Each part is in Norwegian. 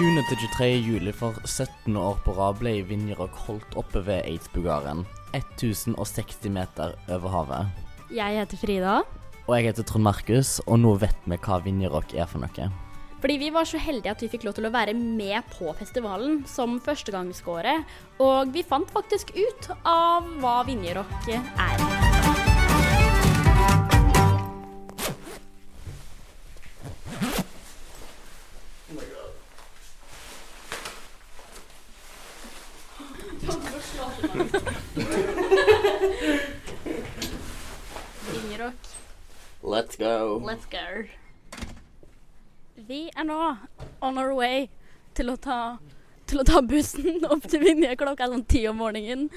20. til 23. juli for 17 år på rad ble Vinjerock holdt oppe ved Eidsbugaren. 1060 meter over havet. Jeg heter Frida. Og jeg heter Trond Markus, og nå vet vi hva Vinjerock er for noe. Fordi vi var så heldige at vi fikk lov til å være med på festivalen som førstegangsgåere. Og vi fant faktisk ut av hva Vinjerock er. Vinjerock, Let's go. let's go. Vi er nå on our way til å ta, til å ta bussen opp til Vinje klokka er sånn ti om morgenen.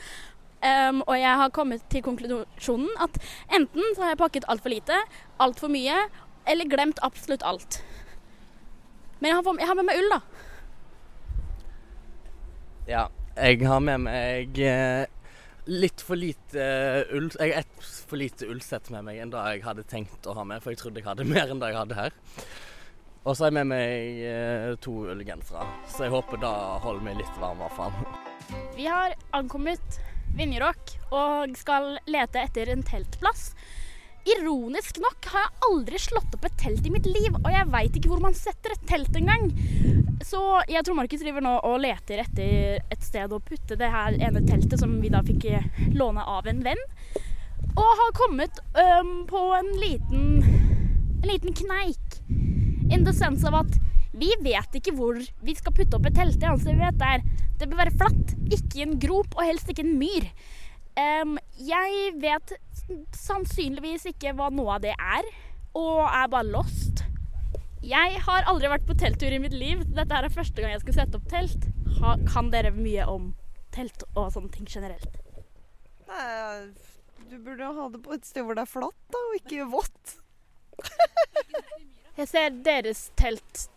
Um, og jeg har kommet til konklusjonen at enten så har jeg pakket altfor lite, altfor mye, eller glemt absolutt alt. Men jeg har, jeg har med meg ull, da. Ja, jeg har med meg eh, litt for lite eh, ull Jeg har ett for lite ullsett med meg enn det jeg hadde tenkt å ha med, for jeg trodde jeg hadde mer enn det jeg hadde her. Og så har jeg med meg eh, to ullgensere, så jeg håper det holder meg litt varm i hvert fall. Vi har ankommet Vinjerock og skal lete etter en teltplass. Ironisk nok har jeg aldri slått opp et telt i mitt liv, og jeg veit ikke hvor man setter et telt engang. Så jeg tror Markus driver nå og leter etter et sted å putte det her ene teltet som vi da fikk låne av en venn. Og har kommet øhm, på en liten, en liten kneik. In the sense av at vi vet ikke hvor vi skal putte opp et telt. Det eneste vi vet er det bør være flatt, ikke en grop, og helst ikke en myr. Em, jeg vet sannsynligvis ikke hva noe av det er, og er bare lost. Jeg har aldri vært på telttur i mitt liv. Dette er første gang jeg skal sette opp telt. Ha, kan dere mye om telt og sånne ting generelt? Nei, du burde ha det på et sted hvor det er flatt, da, og ikke vått. Jeg ser deres telt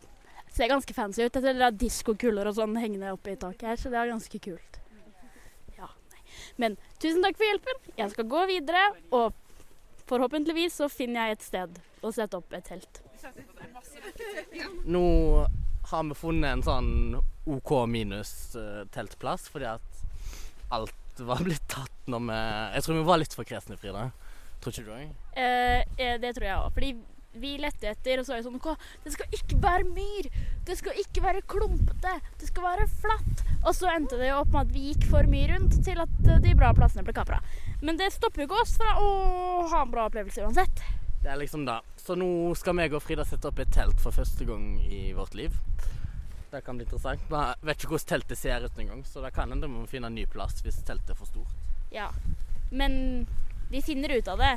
ser ganske fancy ut. Jeg ser dere har diskokuler og sånn hengende oppe i taket her, så det er ganske kult. Men tusen takk for hjelpen. Jeg skal gå videre, og forhåpentligvis så finner jeg et sted å sette opp et telt. Nå har vi funnet en sånn OK minus eh, fordi at alt var blitt tatt når vi Jeg tror vi var litt for kresne, Frida. Tror ikke du òg? Eh, eh, det tror jeg òg. Vi lette etter, og så er det sånn «Hva? Det skal ikke være myr! Det skal ikke være klumpete! Det skal være flatt! Og så endte det jo opp med at vi gikk for mye rundt til at eh, de bra plassene ble kapra. Men det stopper jo ikke oss fra å ha en bra opplevelse uansett. Det er liksom det. Så nå skal meg og Frida sette opp et telt for første gang i vårt liv. Det kan bli interessant. Jeg vet ikke hvordan teltet ser ut engang, så det kan vi må finne en ny plass hvis teltet er for stort. Ja. Men vi finner ut av det.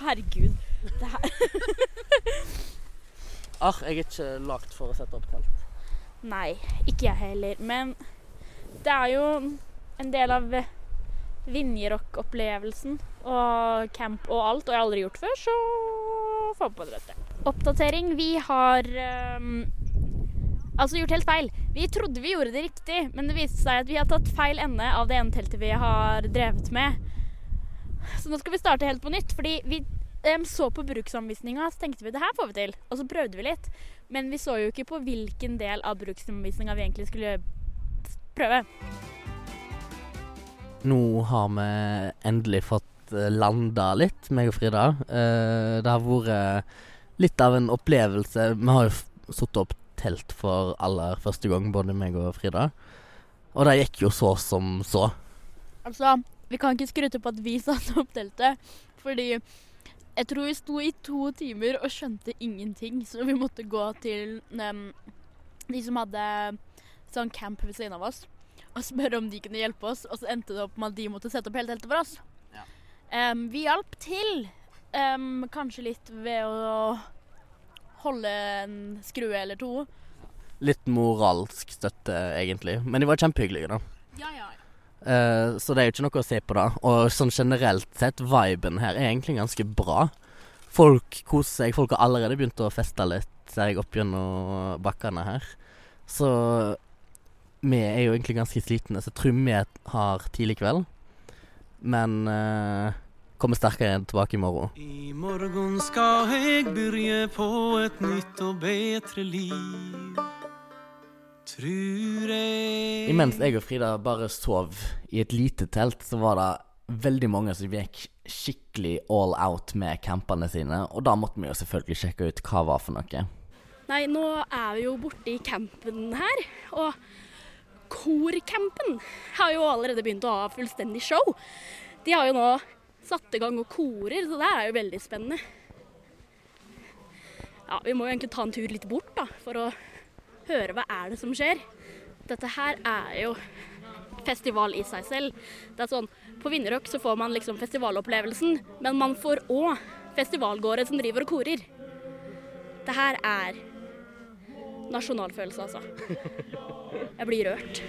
Herregud. Det Arr, jeg er ikke lagd for å sette opp telt. Nei, ikke jeg heller. Men det er jo en del av Vinjerock-opplevelsen og camp og alt, og jeg har aldri gjort før, så få på dette. Oppdatering. Vi har um, altså gjort helt feil. Vi trodde vi gjorde det riktig, men det viste seg at vi har tatt feil ende av det ene teltet vi har drevet med. Så nå skal vi starte helt på nytt, fordi vi em, så på bruksanvisninga, så tenkte vi det her får vi til. Og så prøvde vi litt. Men vi så jo ikke på hvilken del av bruksanvisninga vi egentlig skulle prøve. Nå har vi endelig fått eh, landa litt, meg og Frida. Eh, Det har vært litt av en opplevelse. Vi har jo satt opp telt for aller første gang, både meg og Frida. Og det gikk jo så som så. Altså, vi kan ikke skryte på at vi satte opp teltet, fordi jeg tror vi sto i to timer og skjønte ingenting, så vi måtte gå til um, de som hadde sånn camp ved siden av oss, og spørre om de kunne hjelpe oss, og så endte det opp med at de måtte sette opp hele teltet for oss. Ja. Um, vi hjalp til, um, kanskje litt ved å holde en skrue eller to. Litt moralsk støtte, egentlig. Men de var kjempehyggelige, da. Ja, ja. Eh, så det er jo ikke noe å se på, da. Og sånn generelt sett, viben her er egentlig ganske bra. Folk koser seg. Folk har allerede begynt å feste litt, ser jeg opp gjennom bakkene her. Så vi er jo egentlig ganske slitne, så jeg tror vi har tidlig kveld. Men uh, kommer sterkere tilbake i morgen. I morgen skal jeg begynne på et nytt og bedre liv. Trur jeg Imens jeg og Frida bare sov i et lite telt, så var det veldig mange som gikk skikkelig all out med campene sine, og da måtte vi jo selvfølgelig sjekke ut hva det var for noe. Nei, nå er vi jo borte i campen her, og korcampen har jo allerede begynt å ha fullstendig show. De har jo nå satt i gang og korer, så det er jo veldig spennende. Ja, vi må jo egentlig ta en tur litt bort da, for å høre hva er det som skjer. Dette her er jo festival i seg selv. Det er sånn, På Vinjerock så får man liksom festivalopplevelsen, men man får òg festivalgåere som driver og korer. Det her er nasjonalfølelse, altså. Jeg blir rørt.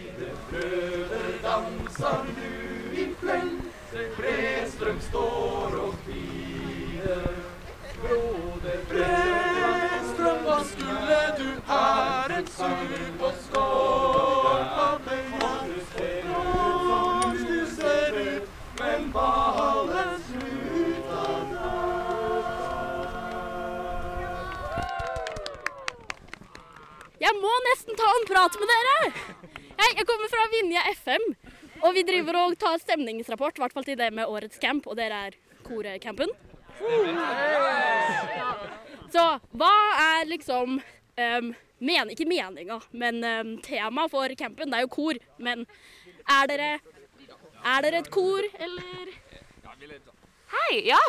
Jeg må nesten ta en prat med dere! Hei, jeg kommer fra Vinje FM, og vi driver og tar stemningsrapport, i hvert fall til det med årets camp, og dere er korecampen. Så hva er liksom um, men, Ikke meninga, men um, tema for campen? Det er jo kor, men er dere Er dere et kor, eller? Hei, ja.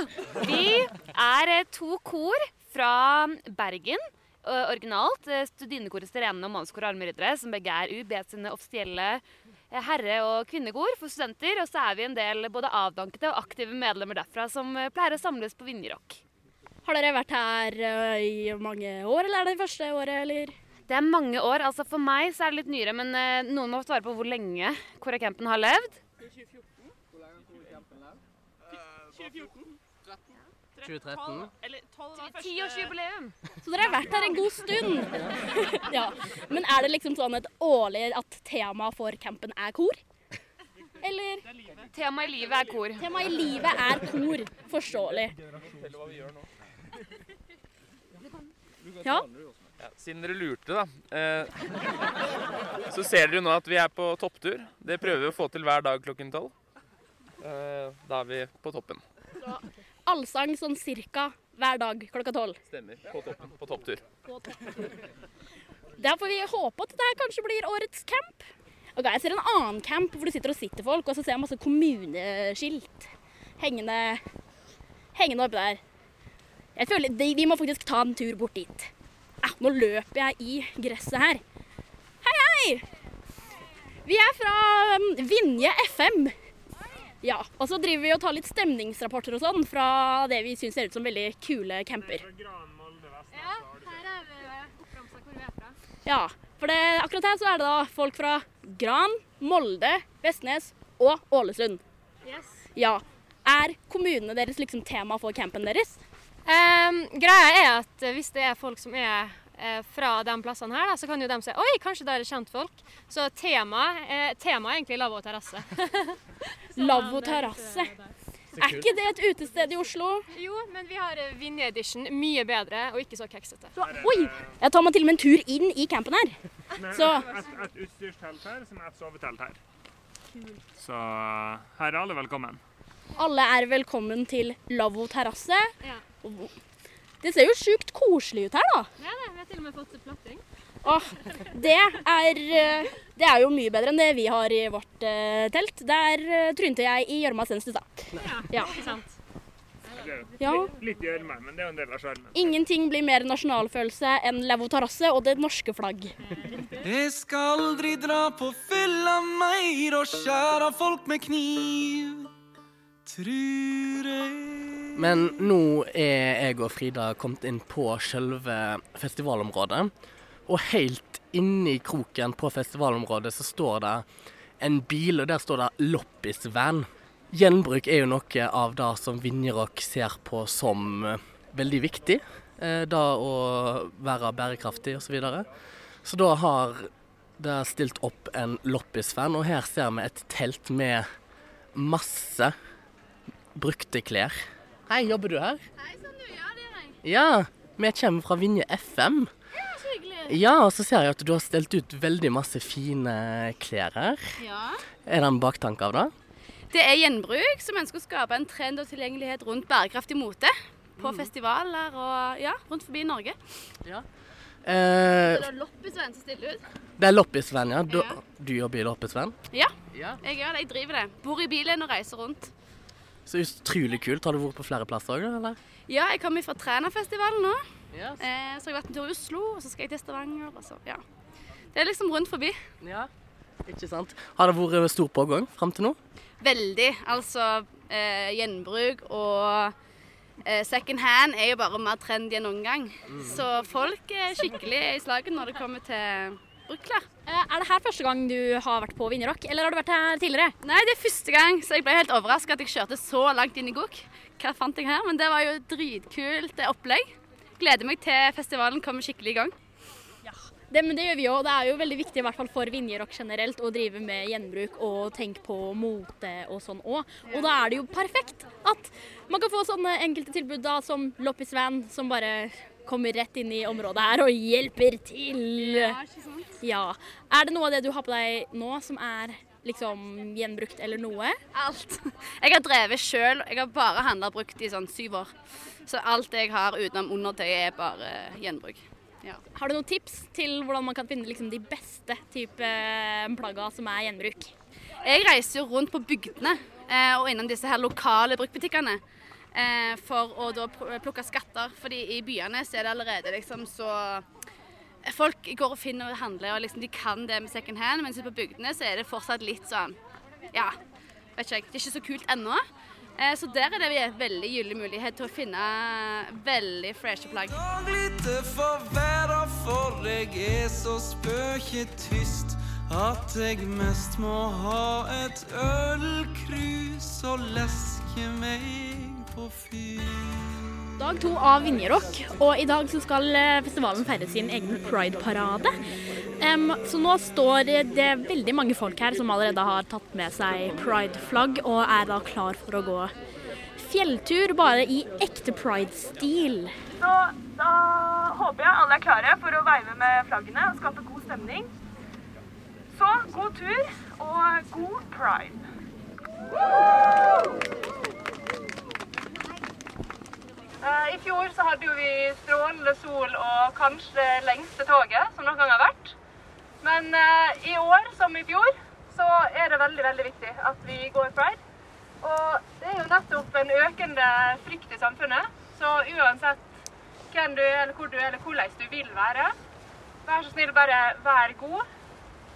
Vi er eh, to kor fra Bergen. eh, Originalt. Studinekoret Sterene og Mannskor Armeriddere, som begge er UB sine offisielle eh, herre- og kvinnekor for studenter. Og så er vi en del både avdankede og aktive medlemmer derfra som eh, pleier å samles på Vinjerock. Har dere vært her uh, i mange år, eller er det det første året, eller? Det er mange år. altså For meg så er det litt nyere, men eh, noen må svare på hvor lenge Koracampen har levd. 2014. Hvor lenge har levd? 2014. 2013. Tiårsjubileum. Så dere har vært her en god stund. ja. Men er det liksom sånn et årlig at temaet for campen er kor? Eller Temaet i livet er kor. temaet i livet er kor? Forståelig. Ja. Ja, siden dere lurte, da, eh, så ser dere jo nå at vi er på topptur. Det prøver vi å få til hver dag klokken tolv. Eh, da er vi på toppen. Allsang sånn cirka hver dag klokka tolv. Stemmer. På toppen. På topptur. Da får vi håpe at det her kanskje blir årets camp. Ok, Jeg ser en annen camp hvor det sitter og sitter folk, og så ser jeg masse kommuneskilt hengende, hengende oppi der. Jeg føler de- Vi må faktisk ta en tur bort dit. Eh, nå løper jeg i gresset her. Hei, hei! Vi er fra um, Vinje FM. Ja, og så driver vi og tar litt stemningsrapporter og sånn fra det vi syns ser ut som veldig kule camper. Ja, her er vi oppramsa hvor vi er fra. Ja, for det, akkurat her så er det da folk fra Gran, Molde, Vestnes og Ålesund. Yes. Ja. Er kommunene deres liksom tema for campen deres? Ehm, greia er at eh, hvis det er folk som er eh, fra de plassene her, da, så kan jo de si oi, kanskje det er kjentfolk. Så temaet eh, tema er egentlig lavvo terrasse. Lavvo terrasse. Er ikke det et utested i Oslo? jo, men vi har Vinje Edition. Mye bedre og ikke så keksete. Så, oi! Jeg tar meg til og med en tur inn i campen her. Så- et, et utstyrstelt her, som er et sovetelt her. Så her er alle velkommen. Alle er velkommen til Lavvo terrasse. Ja. Det ser jo sjukt koselig ut her, da. Ja, det, vi har til og med fått platting. Åh, det er, eh, det er jo mye bedre enn det vi har i vårt uh, telt. Der uh, trynte jeg i gjørma senest i stad. Ja. Ikke sant? Ja. litt, gjørme, men det er jo en del av skjermen. Ingenting blir mer nasjonalfølelse enn Levo terrasse og det norske flagg. Jeg skal aldri dra på fylla meir og skjære folk med kniv. Men nå er jeg og Frida kommet inn på selve festivalområdet. Og helt inni kroken på festivalområdet så står det en bil, og der står det 'Loppis-van'. Gjenbruk er jo noe av det som Vinjerock ser på som eh, veldig viktig. Det å være bærekraftig osv. Så, videre. så da har det stilt opp en Loppis-van, og her ser vi et telt med masse brukte klær. Hei, jobber du her? Hei sann, du. Ja, det gjør jeg. Ja, vi kommer fra Vinje FM. Så hyggelig. Ja, og så ser jeg at du har stelt ut veldig masse fine klær her. Ja. Er det en baktanke av det? Det er gjenbruk som ønsker å skape en trend og tilgjengelighet rundt bærekraftig mote. På festivaler og ja, rundt forbi Norge. Eh, Det er Loppisvenn som stiller ut. det er Loppisvenn, ja. Du, Ja. du jobber i Loppisvenn? Ja, Ja. jeg gjør det. Jeg driver det. Bor i bilen og reiser rundt. Så utrolig kult. Har du vært på flere plasser òg, eller? Ja, jeg kommer fra Trænafestivalen nå. Yes. Eh, så har jeg vært en tur i Oslo, og så skal jeg til Stavanger. Og så, ja. Det er liksom rundt forbi. ja. Ikke sant. Har det vært stor pågang fram til nå? Veldig. Altså eh, gjenbruk og eh, second hand er jo bare mer trendy enn noen gang. Så folk er skikkelig i slaget når det kommer til Er det her første gang du har vært på Vinjerock, eller har du vært her tidligere? Nei, det er første gang, så jeg ble helt overraska at jeg kjørte så langt inn i Gok. Hva fant jeg her? Men det var jo dritkult det opplegg. Gleder meg til festivalen kommer skikkelig i gang. Det, men det gjør vi òg. Det er jo veldig viktig i hvert fall for Vinjerock generelt å drive med gjenbruk og tenke på mote og sånn òg. Og da er det jo perfekt at man kan få sånne enkelte tilbud da, som Loppis Van, som bare kommer rett inn i området her og hjelper til. Ja. Er det noe av det du har på deg nå som er liksom gjenbrukt eller noe? Alt. Jeg har drevet sjøl. Jeg har bare handla brukt i sånn syv år. Så alt jeg har utenom undertøyet er bare gjenbruk. Ja. Har du noen tips til hvordan man kan finne liksom, de beste type plagga som er gjenbruk? Jeg reiser jo rundt på bygdene eh, og innom disse her lokale bruktbutikkene. Eh, for å da plukke skatter. Fordi i byene så er det allerede liksom så Folk går og finner og handler, og liksom de kan det med second hand. Mens på bygdene så er det fortsatt litt sånn Ja, vet ikke jeg. Det er ikke så kult ennå. Eh, så der er det en veldig gyllen mulighet til å finne veldig freshe plagg. Dag forverra, for jeg er så spøketyst at jeg mest må ha et ølkrus og leske meg. Dag to av Vinjerock, og i dag så skal eh, festivalen feire sin egen Pride-parade. Så nå står det veldig mange folk her som allerede har tatt med seg Pride-flagg, og er da klar for å gå fjelltur, bare i ekte Pride-stil. Så da håper jeg alle er klare for å veive med flaggene og skape god stemning. Så god tur og god pride. Eh, I fjor så hadde vi strålende sol og kanskje det lengste toget som noen gang har vært. Men eh, i år som i fjor så er det veldig, veldig viktig at vi går pride. Og det er jo nettopp en økende frykt i samfunnet. Så uansett hvem du er, eller hvor du er, eller hvordan du vil være, vær så snill bare vær god,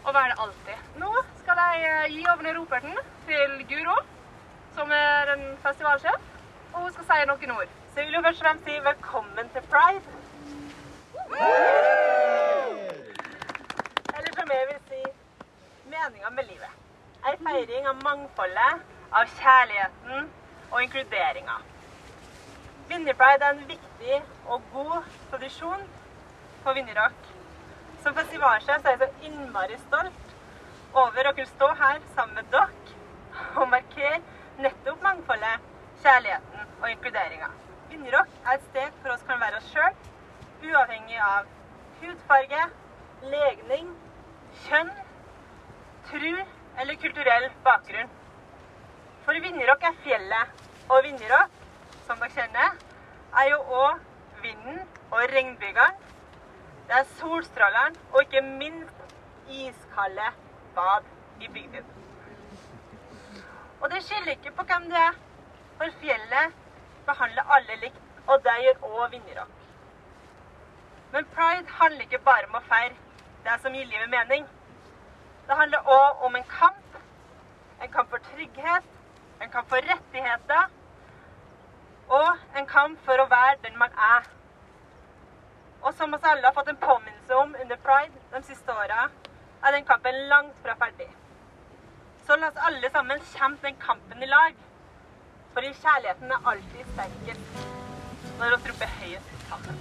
og vær det alltid. Nå skal jeg eh, gi over roperten til Guro, som er en festivalsjef, og hun skal si noen ord. Så jeg vil jo først og fremst si velkommen til Pride. Eller som jeg vil si, meninga med livet. Ei feiring av mangfoldet, av kjærligheten og inkluderinga. Vinnerpride er en viktig og god tradisjon for Vinjerock. Som festivalsjef er jeg så innmari stolt over å kunne stå her sammen med dere og markere nettopp mangfoldet, kjærligheten og inkluderinga. Vinjerock er et sted for oss kan være oss sjøl, uavhengig av hudfarge, legning, kjønn, tru eller kulturell bakgrunn. For Vinjerock er fjellet, og Vinjerock, som dere kjenner, er jo òg vinden og regnbygeren. Det er solstrålene og ikke minst iskalde bad i bygden. Og det skiller ikke på hvem du er, for fjellet behandler alle likt, og det gjør òg Vinjerock. Men pride handler ikke bare om å feire det som gir livet mening. Det handler òg om en kamp. En kamp for trygghet, en kamp for rettigheter og en kamp for å være den man er. Og som oss alle har fått en påminnelse om under pride de siste åra, er den kampen langt fra ferdig. Så la oss alle sammen kjempe den kampen i lag. Fordi kjærligheten er alltid sterkest når vi roper høyest sammen.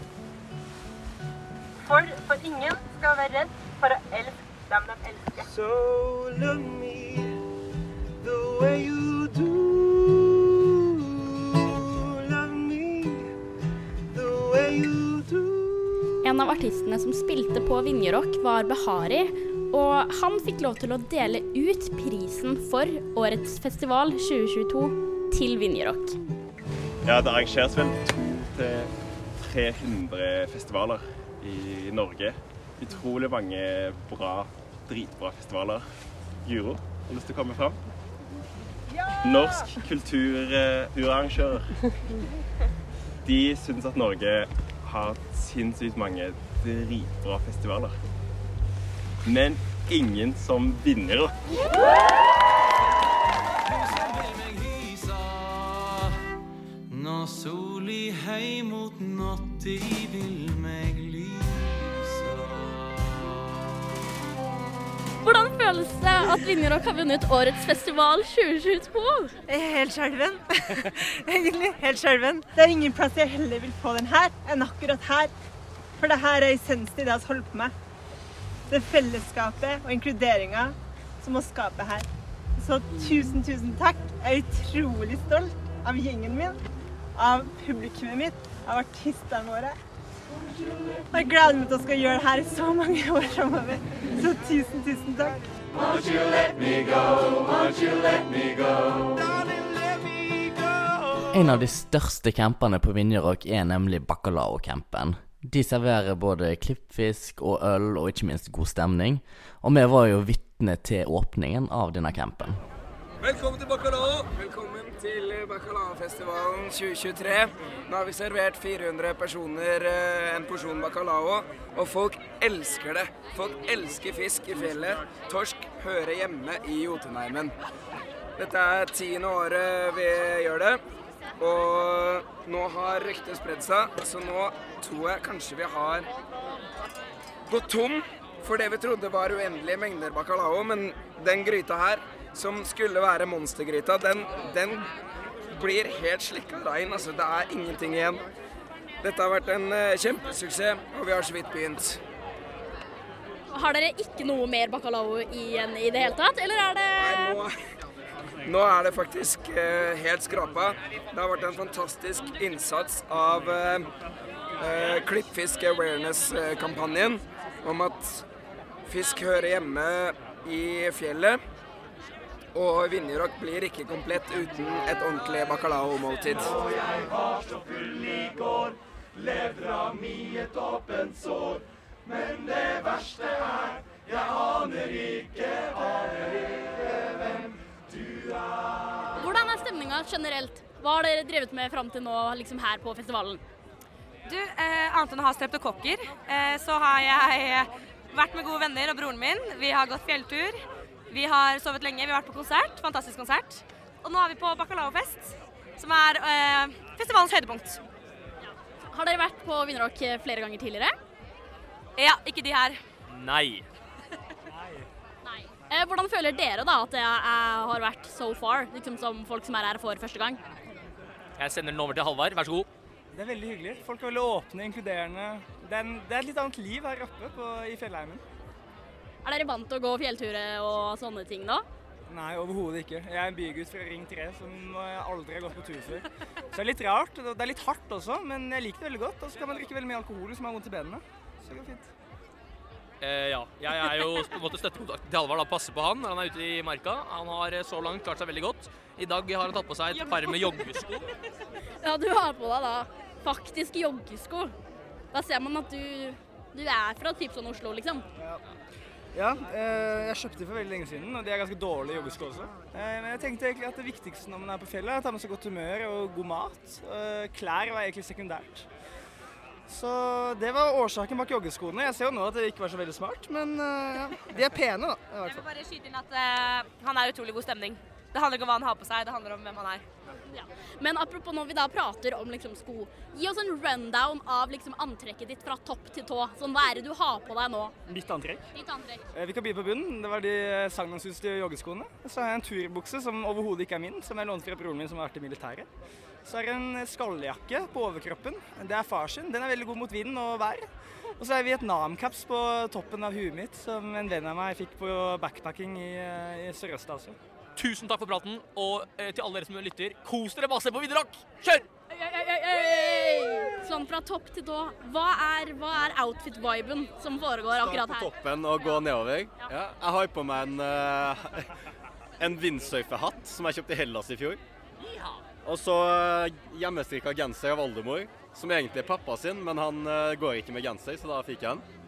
For, for ingen skal være redd for å elske dem de elsker. So love me the way you do. Love me the way you do. En en av artistene som spilte på Vinjerock, var Behari. Og han fikk lov til å dele ut prisen for årets festival 2022 til Vinjerock. Ja, det arrangeres vel 200-300 festivaler i Norge. Utrolig mange bra, dritbra festivaler. Juro, har du lyst til å komme fram? Norsk kulturarrangører. De syns at Norge har sinnssykt mange dritbra festivaler. Men ingen som vinner. Når soli hei mot natta vil meg lysa. Hvordan føles det at Vinjerock har vunnet årets festival 2022? Helt skjelven. Egentlig helt skjelven. Det er ingen plass jeg heller vil få den her enn akkurat her. For det her er essensen i det vi holder på med. Det fellesskapet og inkluderinga som vi skape her. Så tusen, tusen takk. Jeg er utrolig stolt av gjengen min, av publikummet mitt, av artistene våre. Og jeg gleder meg til å skal gjøre det her i så mange år framover. Så tusen, tusen takk. Won't you let me go? Won't you let me go? En av de største campene på Vinjerock er nemlig Bacalao-campen. De serverer både klippfisk og øl, og ikke minst god stemning. Og vi var jo vitne til åpningen av denne campen. Velkommen til Bacalao. Velkommen til Bacalao-festivalen 2023. Nå har vi servert 400 personer eh, en porsjon bacalao, og folk elsker det. Folk elsker fisk i fjellet. Torsk hører hjemme i Jotunheimen. Dette er tiende året vi gjør det. Og nå har ryktet spredd seg, så nå tror jeg kanskje vi har gått tom for det vi trodde var uendelige mengder bacalao, men den gryta her, som skulle være monstergryta, den, den blir helt slikka rein. Altså, det er ingenting igjen. Dette har vært en uh, kjempesuksess, og vi har så vidt begynt. Har dere ikke noe mer bacalao igjen i det hele tatt, eller er det nå, nå er det faktisk uh, helt skrapa. Det har vært en fantastisk innsats av uh, Klippfisk Awareness-kampanjen om at fisk hører hjemme i fjellet. Og Vinjerock blir ikke komplett uten et ordentlig bacalao-måltid. Jeg var så full i går, levra mi et åpent sår. Men det verste er, jeg aner ikke, aner ikke hvem du er. Hvordan er stemninga generelt? Hva har dere drevet med fram til nå liksom her på festivalen? Du, eh, annet enn å ha streptokokker, eh, så har jeg vært med gode venner og broren min. Vi har gått fjelltur. Vi har sovet lenge. Vi har vært på konsert. Fantastisk konsert. Og nå er vi på Bacalao-fest, som er eh, festivalens høydepunkt. Har dere vært på Vinderrock flere ganger tidligere? Ja, ikke de her. Nei. Eh, hvordan føler dere da at det er, har vært so far, liksom som folk som er her for første gang? Jeg sender den over til Halvard. Vær så god. Det er veldig hyggelig. Folk er veldig åpne, inkluderende. Det er, en, det er et litt annet liv her oppe på, i fjellheimen. Er dere vant til å gå fjellturer og sånne ting da? Nei, overhodet ikke. Jeg er en bygutt fra Ring 3 som aldri har gått på tur før. Så det er litt rart. Det er litt hardt også, men jeg liker det veldig godt. Og så kan man drikke veldig mye alkohol hvis man har vondt i benene. Så det går fint. Eh, ja. Jeg er jo på en måte støttekontakten til Halvard. da, Passer på han når han er ute i marka. Han har eh, så langt klart seg veldig godt. I dag har han tatt på seg et par med joggesko. Ja, du har på deg da faktisk joggesko. Da ser man at du, du er fra typ sånn Oslo, liksom. Ja, eh, jeg kjøpte de for veldig lenge siden, og de er ganske dårlige joggesko også. Eh, men jeg tenkte egentlig at det viktigste når man er på fjellet, er å ta med seg godt humør og god mat. Eh, klær var egentlig sekundært. Så det var årsaken bak joggeskoene. Jeg ser jo nå at det ikke var så veldig smart, men eh, ja, de er pene, da. Jeg vil bare skyte inn at eh, han er utrolig god stemning. Det handler ikke om hva han har på seg, det handler om hvem han er. Ja. Men apropos når vi da prater om liksom sko, gi oss en rundown av liksom antrekket ditt fra topp til tå. Sånn, hva er det du har på deg nå? Mitt antrekk. Ditt antrekk. Eh, Vi kan begynne på bunnen. Det var de eh, sagnomsuste joggeskoene. Så har jeg en turbukse som overhodet ikke er min, som jeg lånte fra broren min som har vært i militæret. Så er det en skalljakke på overkroppen. Det er far sin. Den er veldig god mot vind og vær. Og så er Vietnam-caps på toppen av huet mitt, som en venn av meg fikk på backpacking i, eh, i Sørøst-Asia. Tusen takk for praten, og eh, til alle dere som lytter, kos dere masse på Vinjerock! Kjør! Sånn fra topp til tå, hva er, hva er outfit-viben som foregår akkurat her? På toppen og gå nedover. Ja, jeg har på meg en, eh, en vindsurfehatt som jeg kjøpte i Hellas i fjor. Og så uh, hjemmestrikka genser av oldemor, som egentlig er pappa sin, men han eh, går ikke med genser, så da fikk jeg den.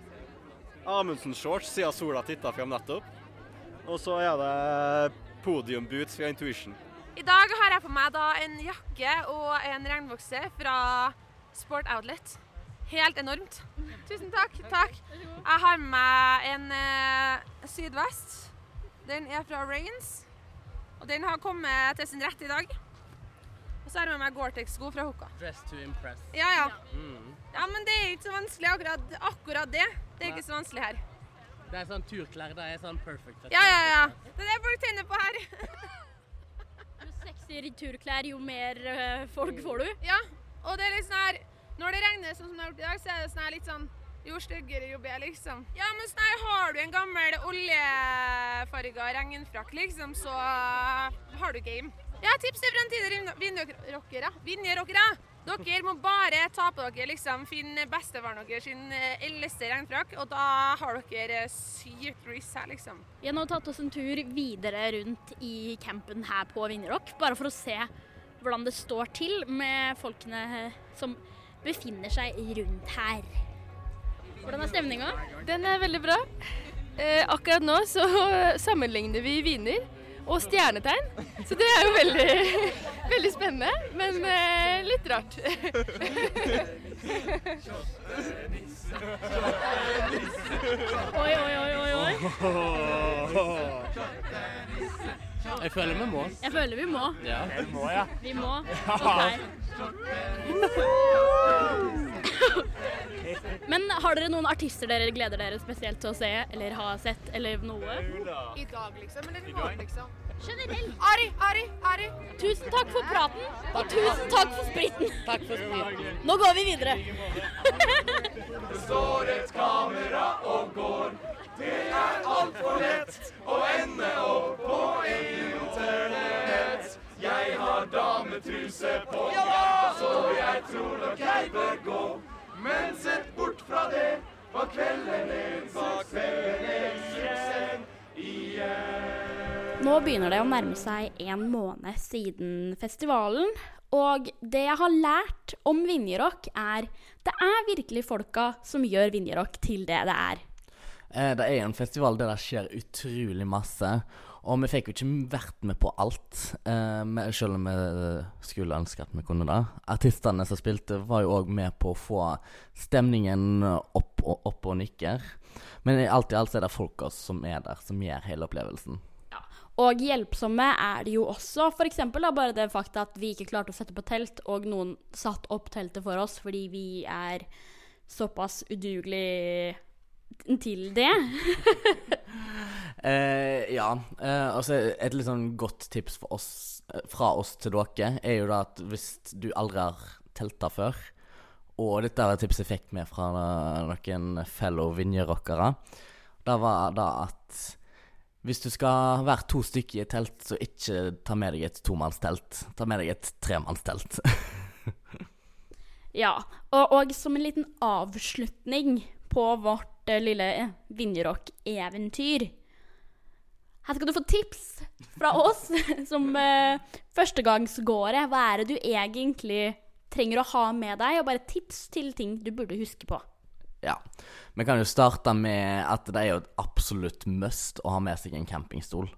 Amundsen-shorts siden sola titta fram nettopp. Og så er det podiumboots fra Intuition. I dag har jeg på meg da en jakke og en regnbukse fra Sport Outlet. Helt enormt. Tusen takk. takk. Jeg har med meg en uh, sydvest. Den er fra Rains. Og den har kommet til sin rett i dag. Og så har jeg med meg Gore-Tex-sko fra Hoka. Dress to impress. Ja, ja. Mm. Ja, Men det er ikke så vanskelig akkurat, akkurat det. Det er ikke så vanskelig her. Det er sånn turklær. Det er sånn perfect. Ja, ja, ja. Det er det folk tenner på her. Jo sexiere turklær, jo mer eh, folk får du. Ja, og det er litt sånn her Når det regner sånn som det har gjort i dag, så er det sånn her litt sånn Jo styggere, jo bedre, liksom. Ja, men sånn her har du en gammel oljefarga regnfrakk, liksom, så har du game. Ja, tips til fremtidige vinnerrockere. Vinnerrockere! Dere må bare ta på dere liksom, finne bestefaren deres sin eh, eldste regnfrakk, og da har dere eh, sykt ris her, liksom. Vi har nå tatt oss en tur videre rundt i campen her på Vinjerock, bare for å se hvordan det står til med folkene eh, som befinner seg rundt her. Hvordan er stemninga? Den er veldig bra. Eh, akkurat nå så sammenligner vi viner og stjernetegn, så det er jo veldig, veldig spennende, men eh, litt rart. Oi, oi, oi, oi, oi. Jeg føler vi må. Jeg føler vi må. Ja. Vi må, ja. Vi må. Ok. Men har dere noen artister dere gleder dere spesielt til å se, eller ha sett, eller noe? I dag, liksom? Eller i morgen, liksom? Generelt. Ari, Ari, Ari. Tusen takk for praten, og tusen takk for spriten. Takk for spriten. Nå går vi videre. Det står et kamera og går. Det er altfor lett å ende opp på internett. Jeg har dametruse på så jeg tror nok jeg bør gå. Men sett bort fra det, var kvelden en suksess. Kvelden en suksess igjen. Nå begynner det å nærme seg en måned siden festivalen. Og det jeg har lært om Vinjerock, er det er virkelig folka som gjør Vinjerock til det det er. Eh, Det er en festival der det skjer utrolig masse. Og vi fikk jo ikke vært med på alt, eh, selv om vi skulle ønske at vi kunne det. Artistene som spilte, var jo òg med på å få stemningen opp og, opp og nikker. Men alt i alt er det folka som er der, som gjør hele opplevelsen. Og hjelpsomme er de jo også. For da, bare det fakta at vi ikke klarte å sette på telt, og noen satt opp teltet for oss fordi vi er såpass udugelig til det. Eh, ja. Eh, altså et litt sånn godt tips oss, eh, fra oss til dere er jo da at hvis du aldri har telta før, og dette er et tips jeg fikk med fra noen fellow vinjerockere, det var da at hvis du skal være to stykker i et telt, så ikke ta med deg et tomannstelt. Ta med deg et tremannstelt. Ja. Og, og som en liten avslutning på vårt eh, lille Vinjerock-eventyr Her skal du få tips fra oss som uh, førstegangsgåere. Hva er det du egentlig trenger å ha med deg, og bare tips til ting du burde huske på. Ja. Vi kan jo starte med at det er jo et absolutt must å ha med seg en campingstol.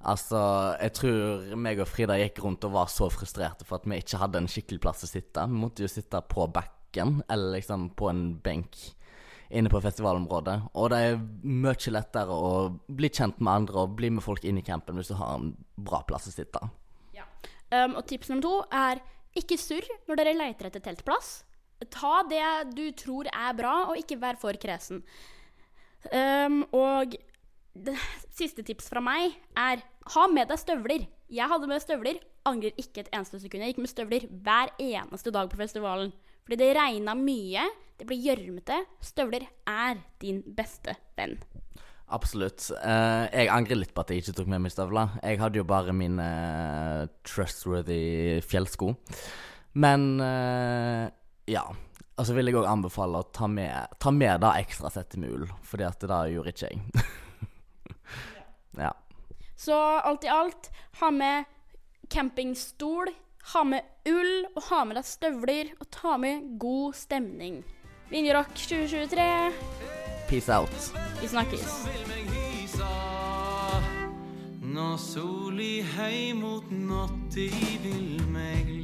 Altså, jeg tror meg og Frida gikk rundt og var så frustrerte for at vi ikke hadde en skikkelig plass å sitte. Vi måtte jo sitte på bakken, eller liksom på en benk inne på festivalområdet. Og det er mye lettere å bli kjent med andre og bli med folk inn i campen hvis du har en bra plass å sitte. Um, og tips nummer to er ikke surr når dere leter etter teltplass. Ta det du tror er bra, og ikke vær for kresen. Um, og det siste tips fra meg er ha med deg støvler. Jeg hadde med støvler, angrer ikke et eneste sekund. Jeg gikk med støvler hver eneste dag på festivalen. Fordi det regna mye, det blir gjørmete. Støvler er din beste venn. Absolutt. Eh, jeg angrer litt på at jeg ikke tok med meg støvler. Jeg hadde jo bare mine eh, trustworthy fjellsko. Men eh, ja. Og så vil jeg òg anbefale å ta med, ta med det ekstra settet med ull, at det gjorde ikke jeg. ja. Så alt i alt, ha med campingstol, ha med ull, og ha med deg støvler, og ta med god stemning. Vinjerock 2023. Peace out. Vi snakkes. Når soli hei mot natta vil meg